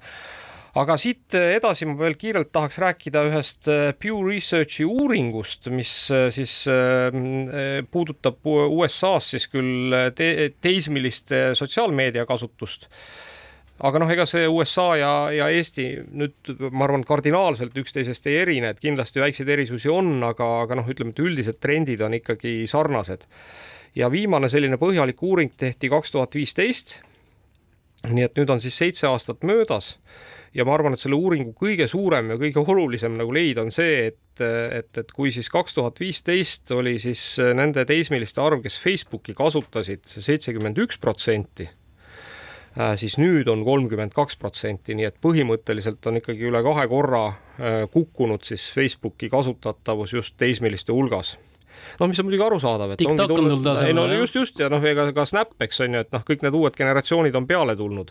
aga siit edasi ma veel kiirelt tahaks rääkida ühest äh, Pew Researchi uuringust, mis äh, siis äh, puudutab USA-s siis küll te teismeliste sotsiaalmeedia kasutust aga noh, ega see USA ja, ja Eesti nüüd ma arvan, kardinaalselt üksteisest ei erine, et kindlasti väikseid erisusi on, aga, aga noh, ütleme, et üldised trendid on ikkagi sarnased. ja viimane selline põhjalik uuring tehti kaks tuhat viisteist. nii et nüüd on siis seitse aastat möödas ja ma arvan, et selle uuringu kõige suurem ja kõige olulisem nagu leid on see, et, et, et kui siis kaks tuhat viisteist oli siis nende teismeliste arv, kes Facebooki kasutasid, seitsekümmend üks protsenti, äh, siis nüüd on kolmkümmend kaks protsenti, nii et põhimõtteliselt on ikkagi üle kahe korra äh, kukkunud siis Facebooki kasutatavus just teismeliste hulgas. Noh, mis on muidugi arusaadav, et TikTok ongi tulnud ei no just, just ja noh, ega ka Snap, eks on ju, et noh, kõik need uued generatsioonid on peale tulnud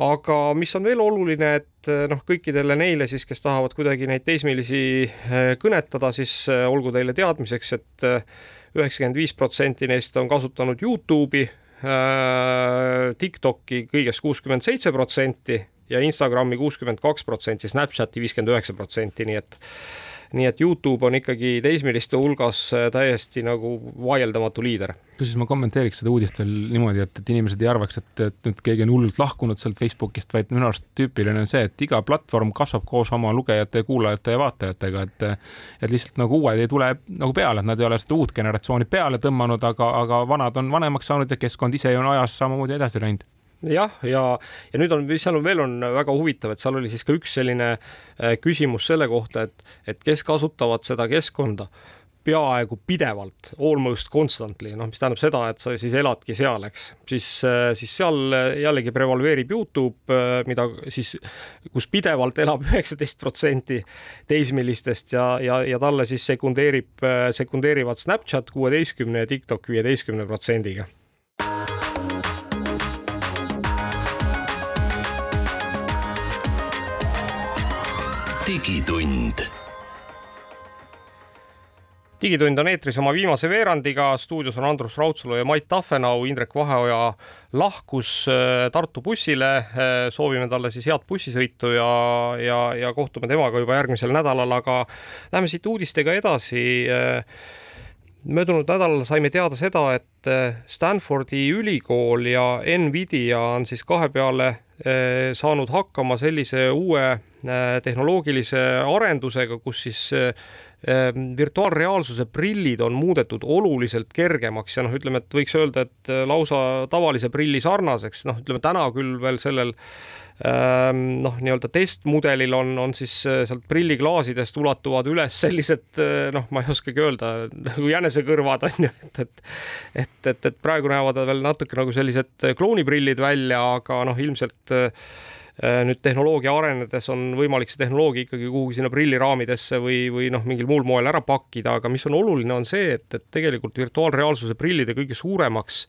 aga mis on veel oluline, et eh, noh, kõikidele neile siis, kes tahavad kuidagi neid teismelisi eh, kõnetada, siis eh, olgu teile teadmiseks et, et üheksakümmend viis protsenti neist on kasutanud Youtube'i, TikTok'i kõigest kuuskümmend seitse protsenti ja Instagrami kuuskümmend kaks protsenti, Snapchati viiskümmend üheksa protsenti, nii et nii et Youtube on ikkagi teismeliste hulgas täiesti nagu vaieldamatu liider. Kusjuures ma kommenteeriks seda uudist veel niimoodi, et, et inimesed ei arvaks, et, et nüüd keegi on hullult lahkunud sealt Facebookist, vaid minu arust tüüpiline on see, et iga platvorm kasvab koos oma lugejate, kuulajate ja vaatajatega, et et lihtsalt nagu uued ei tule nagu peale, et nad ei ole seda uut generatsiooni peale tõmmanud, aga, aga vanad on vanemaks saanud ja keskkond ise on ajas samamoodi edasi läinud jah, ja, ja nüüd on, mis seal on veel on väga huvitav, et seal oli siis ka üks selline äh, küsimus selle kohta, et, et kes kasutavad seda keskkonda peaaegu pidevalt, almost constantly, noh, mis tähendab seda, et sa siis eladki seal, eks, siis, äh, siis seal jällegi prevaleerib Youtube, äh, mida siis, kus pidevalt elab [laughs] üheksateist protsenti teismelistest ja, ja, ja talle siis sekundeerib, äh, sekundeerivad Snapchat kuueteistkümne ja TikTok viieteistkümne protsendiga digitund. Digitund on eetris oma viimase veerandiga, stuudios on Andrus Raudsalu ja Mait Tahvenau, Indrek Vaheoja lahkus äh, Tartu bussile, äh, soovime talle siis head bussisõitu ja, ja, ja kohtume temaga juba järgmisel nädalal, aga lähme siit uudistega edasi. Äh, möödunud nädalal saime teada seda, et Stanfordi ülikool ja Nvidia on siis kahe peale saanud hakkama sellise uue tehnoloogilise arendusega, kus siis Ehm, virtuaalreaalsuse prillid on muudetud oluliselt kergemaks ja noh, ütleme, et võiks öelda, et äh, lausa tavalise prilli sarnaseks, noh, ütleme täna küll veel sellel ehm, noh, nii-öelda testmudelil on, on siis äh, sealt prilliklaasidest ulatuvad üles sellised äh, noh, ma ei oskagi öelda, nagu jänesekõrvad on ju, et, et et, et, et praegu näevad veel natuke nagu sellised klooniprillid välja, aga noh, ilmselt äh, Äh, nüüd tehnoloogia arenedes on võimalik see tehnoloogia ikkagi kuhugi sinna prilliraamidesse või, või noh, mingil muul moel ära pakkida, aga mis on oluline, on see, et, et tegelikult virtuaalreaalsuse prillide kõige suuremaks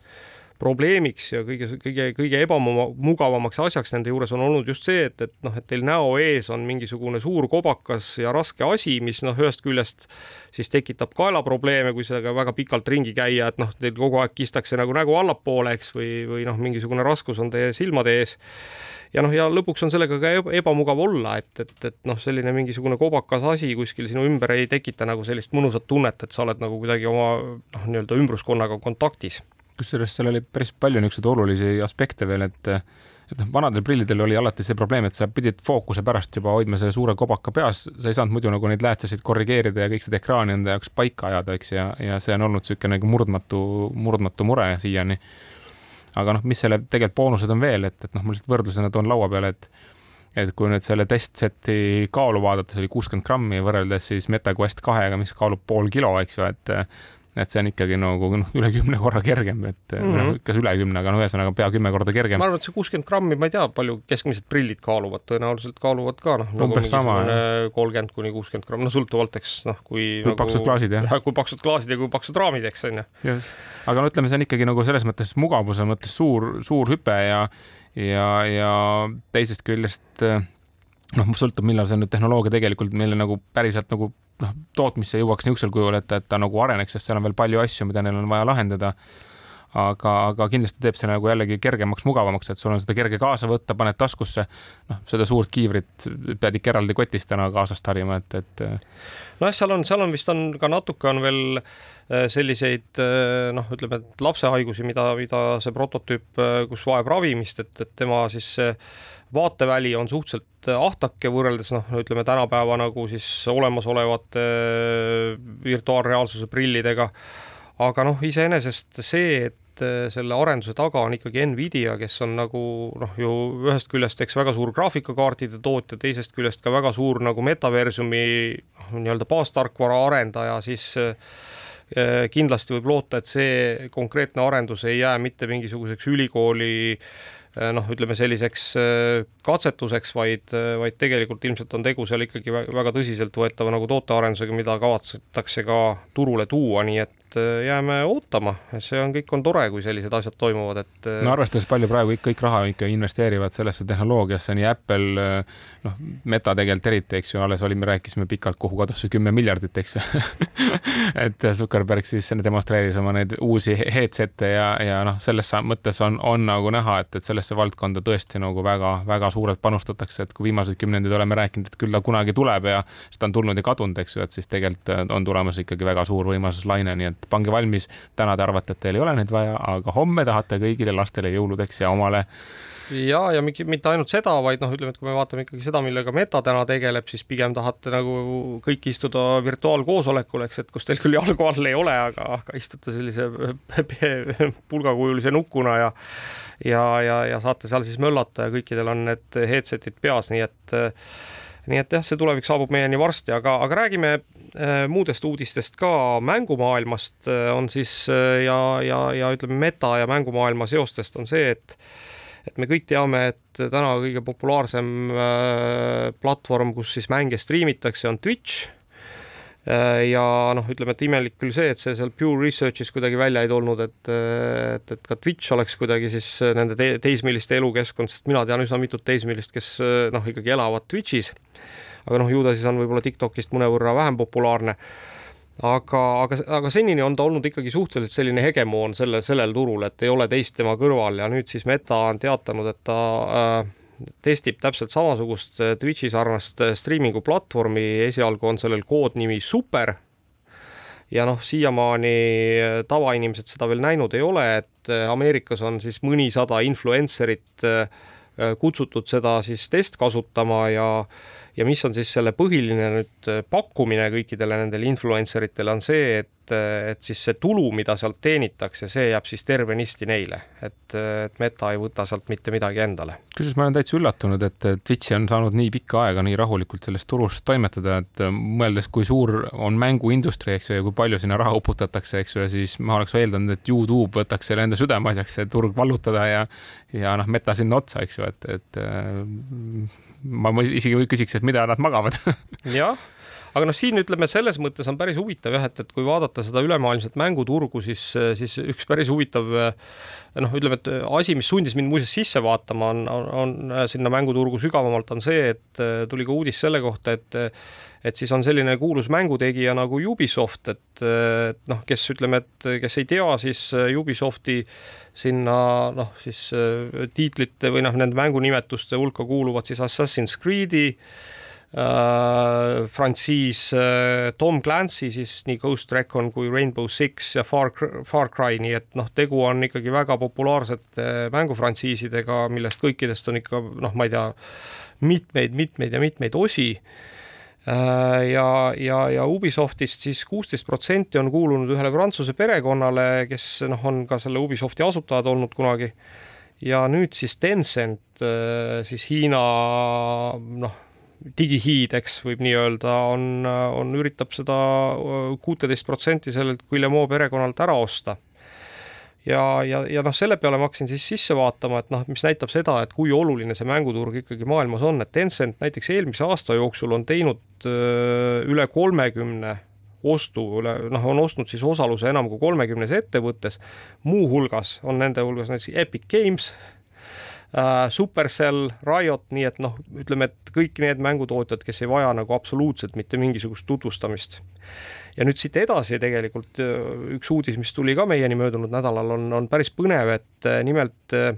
probleemiks ja kõige, kõige, kõige ebamugavamaks asjaks nende juures on olnud just see, et, et noh, et teil näo ees on mingisugune suur kobakas ja raske asi, mis noh, ühest küljest siis tekitab kaelaprobleeme, kui sellega väga pikalt ringi käia, et noh, teil kogu aeg kistakse nagu nägu allapoole, eks, või, või noh, mingisugune raskus on teie silmade ees ja noh, ja lõpuks on sellega ka ebamugav olla, et, et, et noh, selline mingisugune kobakas asi kuskil sinu ümber ei tekita nagu sellist mõnusat tunnet, et sa oled nagu kuidagi oma noh, nii-öelda ümbruskonnaga kontaktis. Kusjuures seal oli päris palju niisuguseid olulisi aspekte veel, et et noh, vanadel prillidel oli alati see probleem, et sa pidid fookuse pärast juba hoidma selle suure kobaka peas, sa ei saanud muidu nagu neid läätsesid korrigeerida ja kõik seda ekraani enda jaoks paika ajada, eks, ja, ja see on olnud niisugune nagu murdmatu, murdmatu mure siiani. Aga noh, mis selle tegelikult boonused on veel, et, et noh, ma lihtsalt võrdlusena toon laua peale, et et kui nüüd selle testseti kaalu vaadata, see oli kuuskümmend grammi võrreldes siis MetaQuest kahega, mis kaalub pool kilo, eks ju, et et see on ikkagi nagu noh, üle kümne korra kergem, et mm -hmm. ikka üle kümne, aga no ühesõnaga pea kümme korda kergem. ma arvan, et see kuuskümmend grammi, ma ei tea, palju keskmised prillid kaaluvad, tõenäoliselt kaaluvad ka noh, nagu umbes sama, kolmkümmend kuni kuuskümmend grammi, no sõltuvalt, eks noh, kui kui nagu, paksud klaasid, jah. [laughs] kui paksud klaasid ja kui paksud raamid, eks on ju. just, aga no ütleme, see on ikkagi nagu selles mõttes mugavuse mõttes suur, suur hüpe ja ja, ja teisest küljest noh, sõltub, millal see nüüd tehnoloogia tegelikult meile nagu päriselt nagu noh, tootmisse jõuaks niisugusel kujul, et, et ta nagu areneks, sest seal on veel palju asju, mida neil on vaja lahendada. aga, aga kindlasti teeb see nagu jällegi kergemaks, mugavamaks, et sul on seda kerge kaasa võtta, paned taskusse. noh, seda suurt kiivrit pead ikka eraldi kotist täna kaasast harima, et, et. nojah, seal on, seal on vist on ka natuke on veel äh, selliseid äh, noh, ütleme, et lapsehaigusi, mida, mida see prototüüp, äh, kus vajab ravimist, et, et tema siis vaateväli on suhteliselt ahtake võrreldes noh, ütleme tänapäeva nagu siis olemasolevate äh, virtuaalreaalsuse prillidega. aga noh, iseenesest see, et äh, selle arenduse taga on ikkagi Nvidia, kes on nagu noh, ju ühest küljest eks väga suur graafikakaartide tootja, teisest küljest ka väga suur nagu metaversumi noh, nii-öelda baastarkvara arendaja, siis äh, kindlasti võib loota, et see konkreetne arendus ei jää mitte mingisuguseks ülikooli äh, Äh, noh, ütleme selliseks äh, katsetuseks, vaid, äh, vaid tegelikult ilmselt on tegu seal ikkagi väga tõsiseltvõetava nagu tootearendusega, mida kavatsetakse ka turule tuua, nii et et jääme ootama, see on, kõik on tore, kui sellised asjad toimuvad, et. no arvestades palju praegu kõik, kõik raha ikka investeerivad sellesse tehnoloogiasse, nii Apple, noh, Meta tegelikult eriti, eks ju, alles olime, rääkisime pikalt, kuhu kadus see kümme miljardit, eks ju [laughs] et Zuckerberg siis demonstreeris oma neid uusi headset'e ja, ja noh, selles mõttes on, on nagu näha, et, et sellesse valdkonda tõesti nagu väga-väga suurelt panustatakse, et kui viimased kümnendid oleme rääkinud, et küll ta kunagi tuleb ja siis ta on tulnud ja kadunud, eks ju, et siis tegelikult on tulemas ikkagi väga suur võimas laine, nii et pange valmis. täna te arvate, et teil ei ole neid vaja, aga homme tahate kõigile lastele jõuludeks ja omale ja, ja mitte ainult seda, vaid noh, ütleme, et kui me vaatame ikkagi seda, millega Meta täna tegeleb, siis pigem tahate nagu kõik istuda virtuaalkoosolekul, eks, et kus teil küll jalgu all ei ole, aga, aga istute sellise [laughs] pulgakujulise nukuna ja ja, ja, ja saate seal siis möllata ja kõikidel on need headset'id peas, nii et nii et jah, see tulevik saabub meieni varsti, aga, aga räägime äh, muudest uudistest ka mängumaailmast äh, on siis äh, ja, ja, ja ütleme, meta ja mängumaailma seostest on see, et et me kõik teame, et täna kõige populaarsem platvorm, kus siis mänge striimitakse, on Twitch ja noh, ütleme, et imelik küll see, et see seal Pure Research'is kuidagi välja ei tulnud, et, et, et ka Twitch oleks kuidagi siis nende te teismeliste elukeskkond, sest mina tean üsna mitut teismelist, kes noh, ikkagi elavad Twitch'is. Aga noh, ju ta siis on võib-olla TikTokist mõnevõrra vähem populaarne aga, aga, aga senini on ta olnud ikkagi suhteliselt selline hegemoon selle, sellel turul, et ei ole teist tema kõrval ja nüüd siis Meta on teatanud, et ta äh, testib täpselt samasugust äh, Twitch'i sarnast äh, striimingu platvormi, esialgu on sellel koodnimi Super. ja noh, siiamaani äh, tavainimesed seda veel näinud ei ole, et Ameerikas on siis mõnisada influencer'it kutsutud seda siis testkasutama ja ja mis on siis selle põhiline nüüd pakkumine kõikidele nendele influencer itele on see, et et, et siis see tulu, mida sealt teenitakse, see jääb siis tervenisti neile, et, et Meta ei võta sealt mitte midagi endale. kusjuures ma olen täitsa üllatunud, et Twitchi on saanud nii pikka aega nii rahulikult sellest turust toimetada, et mõeldes, kui suur on mänguindustria, eks ju, ja kui palju sinna raha uputatakse, eks ju, ja siis ma oleks eeldanud, et Youtube võtaks selle enda südameasjaks, see turg vallutada ja ja noh, Meta sinna otsa, eks ju, et, et ma, ma isegi küsiks, et mida nad magavad. Jah aga noh, siin ütleme selles mõttes on päris huvitav jah, et, et kui vaadata seda ülemaailmset mänguturgu, siis, siis üks päris huvitav noh, ütleme, et asi, mis sundis mind muuseas sisse vaatama, on, on, on sinna mänguturgu sügavamalt, on see, et tuli ka uudis selle kohta, et et siis on selline kuulus mängutegija nagu Ubisoft, et, et noh, kes ütleme, et kes ei tea, siis Ubisofti sinna noh, siis tiitlite või noh, nende mängunimetuste hulka kuuluvad siis Assassin's Creed'i äh, frantsiis äh, Tom Clancy siis nii Ghost Recon kui Rainbow Six ja Far, Far Cry, nii et noh, tegu on ikkagi väga populaarsete mängufrantsiisidega, millest kõikidest on ikka noh, ma ei tea, mitmeid, mitmeid ja mitmeid osi äh, ja, ja, ja Ubisoftist siis kuusteist protsenti on kuulunud ühele Prantsuse perekonnale, kes noh, on ka selle Ubisofti asutajad olnud kunagi. ja nüüd siis Tencent, äh, siis Hiina noh, digihiid, eks võib nii öelda, on, on, üritab seda kuuteist protsenti sellelt Guillemot perekonnalt ära osta. ja, ja, ja noh, selle peale ma hakkasin siis sisse vaatama, et noh, mis näitab seda, et kui oluline see mänguturg ikkagi maailmas on, et Tencent näiteks eelmise aasta jooksul on teinud üle kolmekümne ostu üle, noh, on ostnud siis osaluse enam kui kolmekümnes ettevõttes, muuhulgas on nende hulgas näiteks Epic Games, Supercell, Riot, nii et noh, ütleme, et kõik need mängutootjad, kes ei vaja nagu absoluutselt mitte mingisugust tutvustamist. ja nüüd siit edasi tegelikult äh, üks uudis, mis tuli ka meieni möödunud nädalal, on, on päris põnev, et äh, nimelt äh,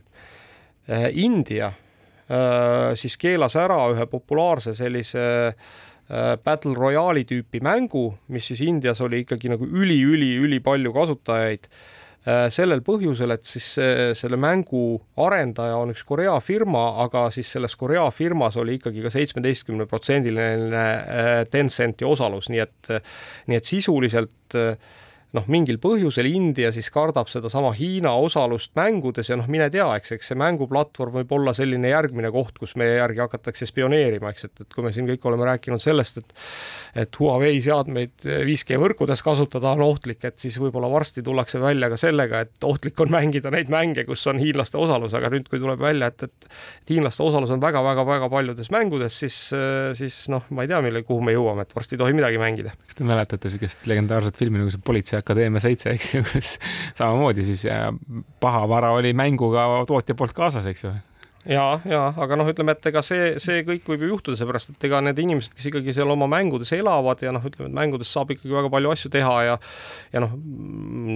India äh, siis keelas ära ühe populaarse sellise äh, Battle Royale'i tüüpi mängu, mis siis Indias oli ikkagi nagu üli-üli-üli palju kasutajaid Äh, sellel põhjusel, et siis selle mängu arendaja on üks Korea firma, aga siis selles Korea firmas oli ikkagi ka seitsmeteistkümne protsendiline äh, Tencenti osalus, nii et, nii et sisuliselt äh, noh, mingil põhjusel India siis kardab sedasama Hiina osalust mängudes ja noh, mine tea, eks, eks see mänguplatvorm võib olla selline järgmine koht, kus meie järgi hakatakse spioneerima, eks, et, et kui me siin kõik oleme rääkinud sellest, et et Huawei seadmeid 5G võrkudes kasutada on ohtlik, et siis võib-olla varsti tullakse välja ka sellega, et ohtlik on mängida neid mänge, kus on hiinlaste osalus, aga nüüd, kui tuleb välja, et, et et hiinlaste osalus on väga-väga-väga paljudes mängudes, siis, siis noh, ma ei tea, mille, kuhu me jõuame, et varsti ei tohi midagi mängida. kas te mäletate niisugust legendaarset filmi nagu see Politsei Akadeemia seitse, eks ju, kus [laughs] samamoodi siis pahavara oli mänguga tootja poolt kaasas, eks ju ja, ja aga noh, ütleme, et ega see, see kõik võib ju juhtuda, seepärast et ega need inimesed, kes ikkagi seal oma mängudes elavad ja noh, ütleme, et mängudes saab ikkagi väga palju asju teha ja ja noh,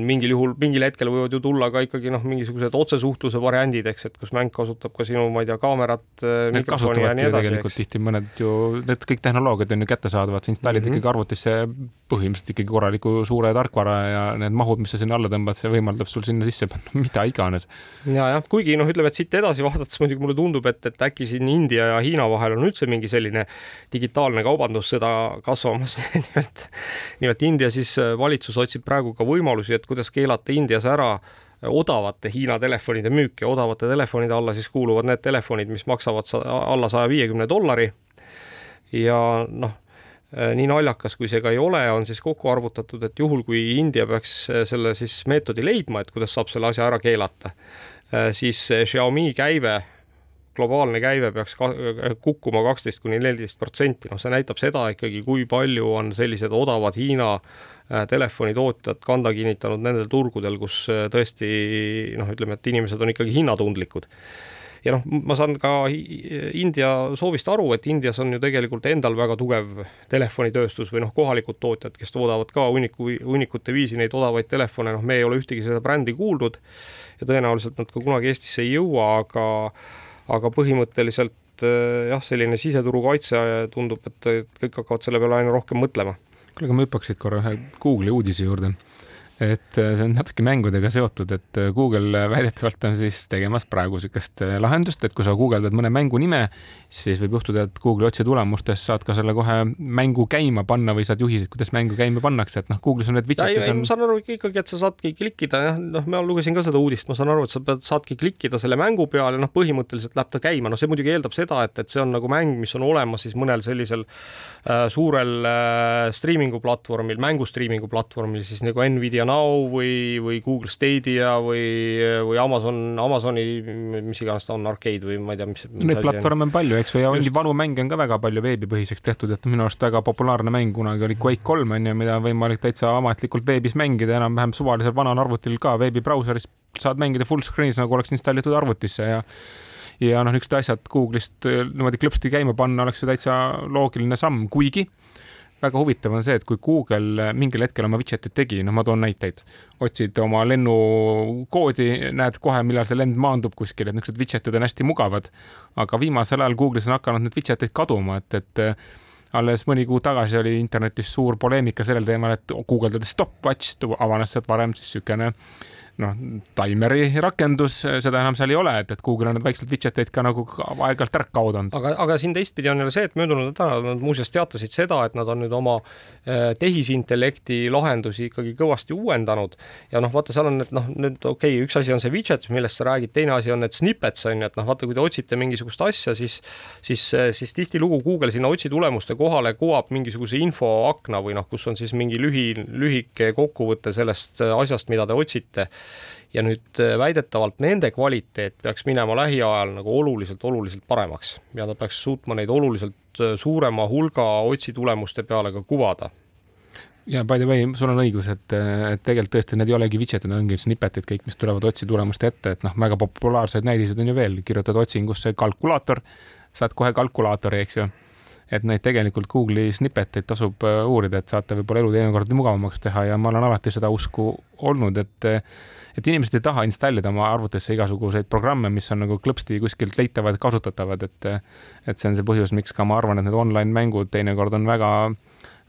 mingil juhul, mingil hetkel võivad ju tulla ka ikkagi noh, mingisugused otsesuhtluse variandid, eks, et kus mäng kasutab ka sinu, ma ei tea, kaamerat, mikrofoni ja nii edasi. tegelikult tihti mõned ju, need kõik tehnoloogiad on ju kättesaadavad, sa installid mm -hmm. ikkagi arvutisse põhimõtteliselt ikkagi korraliku suure tarkvara ja need mahud, mis sa sinna alla tõmbad, see võimaldab sul sinna sisse panna [laughs] mida iganes. ja, jah, kuigi noh, ütleme, et siit edasi vaadates muidugi mulle tundub, et, et äkki siin India ja Hiina vahel on üldse mingi selline digitaalne kaubandussõda kasvamas [laughs] nimelt, nimelt India siis äh, valitsus otsib praegu ka võimalusi, et kuidas keelata Indias ära odavate Hiina telefonide müük ja odavate telefonide alla siis kuuluvad need telefonid, mis maksavad alla saja viiekümne dollari. ja noh, äh, nii naljakas, kui see ka ei ole, on siis kokku arvutatud, et juhul, kui India peaks äh, selle siis meetodi leidma, et kuidas saab selle asja ära keelata, siis Xiaomi käive globaalne käive peaks kukkuma kaksteist kuni neliteist protsenti, noh, see näitab seda ikkagi, kui palju on sellised odavad Hiina äh, telefonitootjad kanda kinnitanud nendel turgudel, kus äh, tõesti noh, ütleme, et inimesed on ikkagi hinnatundlikud. Ja noh, ma saan ka India soovist aru, et Indias on ju tegelikult endal väga tugev telefonitööstus või noh, kohalikud tootjad, kes toodavad ka hunniku, hunnikute viisi neid odavaid telefone, noh, me ei ole ühtegi seda brändi kuulnud ja tõenäoliselt nad ka kunagi Eestisse ei jõua, aga aga põhimõtteliselt äh, jah, selline siseturu kaitse tundub, et kõik hakkavad selle peale aina rohkem mõtlema. kuule, aga ma hüppaks siit korra ühe Google'i uudise juurde et äh, see on natuke mängudega seotud, et äh, Google äh, väidetavalt on siis tegemas praegu niisugust lahendust, et kui sa guugeldad mõne mängu nime, siis võib juhtuda, et Google'i otsetulemustes saad ka selle kohe mängu käima panna või saad juhised, kuidas mängu käima pannakse, et noh, Google'is on need widget'id on. ma saan aru ikkagi, et sa saadki klikkida, jah, noh, ma lugesin ka seda uudist, ma saan aru, et sa pead, saadki klikkida selle mängu peale, noh, põhimõtteliselt läheb ta käima, noh, see muidugi eeldab seda, et, et see on nagu mäng, mis on olemas siis mõnel sellisel äh, suurel äh, striimingu platvormil, mängu striimingu platvormil, siis nagu Nvidia Now või, või Google Stadia või, või Amazon, Amazoni, mis iganes ta on, Arcade või ma ei tea, mis. Neid platvorme on palju, eks ju, ja mingi vanu mänge on ka väga palju veebipõhiseks tehtud, et minu arust väga populaarne mäng kunagi oli Quake kolm on ju, mida on võimalik täitsa ametlikult veebis mängida enam-vähem suvalisel vanal arvutil ka veebibrauseris saad mängida full screen'is nagu oleks installitud arvutisse ja ja noh, niisugused asjad Google'ist niimoodi klõpsti käima panna oleks ju täitsa loogiline samm, kuigi väga huvitav on see, et kui Google mingil hetkel oma widget'id tegi, noh, ma toon näiteid, otsid oma lennukoodi, näed kohe, millal see lend maandub kuskil, et niisugused widget'id on hästi mugavad. aga viimasel ajal Google'is on hakanud need widget'id kaduma, et, et alles mõni kuu tagasi oli internetis suur poleemika sellel teemal, et guugeldades stopwatch avanes sealt varem siis niisugune noh, taimeri rakendus, seda enam seal ei ole, et, et Google on need vaikselt widget eid ka nagu aeg-ajalt ära kaotanud. aga, aga siin teistpidi on jälle see, et möödunud nädalal nad muuseas teatasid seda, et nad on nüüd oma äh, tehisintellekti lahendusi ikkagi kõvasti uuendanud ja noh, vaata, seal on need noh, nüüd okei okay,, üks asi on see widget, millest sa räägid, teine asi on need snippets on ju, et noh, vaata, kui te otsite mingisugust asja, siis siis, siis tihtilugu Google sinna otsitulemuste kohale kuvab mingisuguse infoakna või noh, kus on siis mingi lühi, lühike kokkuvõte sellest asjast, mida te otsite ja nüüd äh, väidetavalt nende kvaliteet peaks minema lähiajal nagu oluliselt, oluliselt paremaks ja ta peaks suutma neid oluliselt äh, suurema hulga otsitulemuste peale ka kuvada ja by the way, sul on õigus, et, et tegelikult tõesti need ei olegi widget'id, need ongi snippet'id kõik, mis tulevad otsitulemuste ette, et noh, väga populaarsed näidised on ju veel, kirjutad otsingusse kalkulaator, saad kohe kalkulaatori, eks ju. Et neid tegelikult Google'i snippet'id tasub äh, uurida, et saate võib-olla elu teinekord mugavamaks teha ja ma olen alati seda usku olnud, et et inimesed ei taha installida oma arvutisse igasuguseid programme, mis on nagu klõpsti kuskilt leitavad, kasutatavad, et et see on see põhjus, miks ka ma arvan, et need online mängud teinekord on väga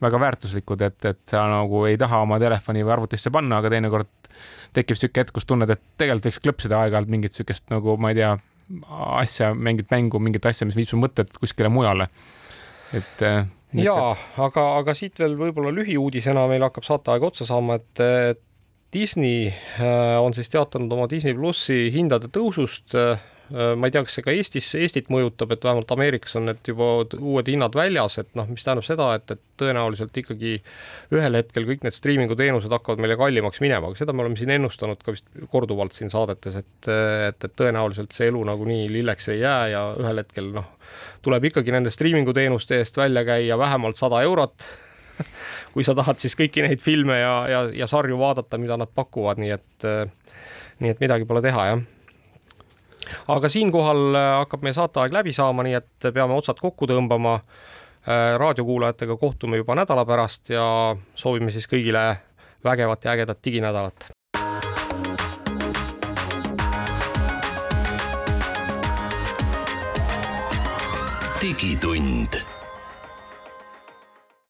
väga väärtuslikud, et, et sa nagu ei taha oma telefoni või arvutisse panna, aga teinekord tekib sihuke hetk, kus tunned, et tegelikult võiks klõpsida aeg-ajalt mingit sihukest nagu ma ei tea, asja, mingit mängu, mingit asja, mis viib su mõtted kuskile mujale. Et jaa, aga, aga siit veel võib-olla lühiuudisena meil hakkab saateaeg otsa saama, et, Disney äh, on siis teatanud oma Disney plussi hindade tõusust. Äh, ma ei tea, kas see ka Eestis, Eestit mõjutab, et vähemalt Ameerikas on need juba uued hinnad väljas, et noh, mis tähendab seda, et, et tõenäoliselt ikkagi ühel hetkel kõik need striimingu teenused hakkavad meile kallimaks minema, aga seda me oleme siin ennustanud ka vist korduvalt siin saadetes, et, et, et tõenäoliselt see elu nagunii lilleks ei jää ja ühel hetkel noh, tuleb ikkagi nende striimingu teenuste eest välja käia vähemalt sada eurot [laughs] kui sa tahad siis kõiki neid filme ja, ja, ja sarju vaadata, mida nad pakuvad, nii et, nii et midagi pole teha, jah aga siinkohal hakkab meie saateaeg läbi saama, nii et peame otsad kokku tõmbama. raadiokuulajatega kohtume juba nädala pärast ja soovime siis kõigile vägevat ja ägedat diginädalat. digitund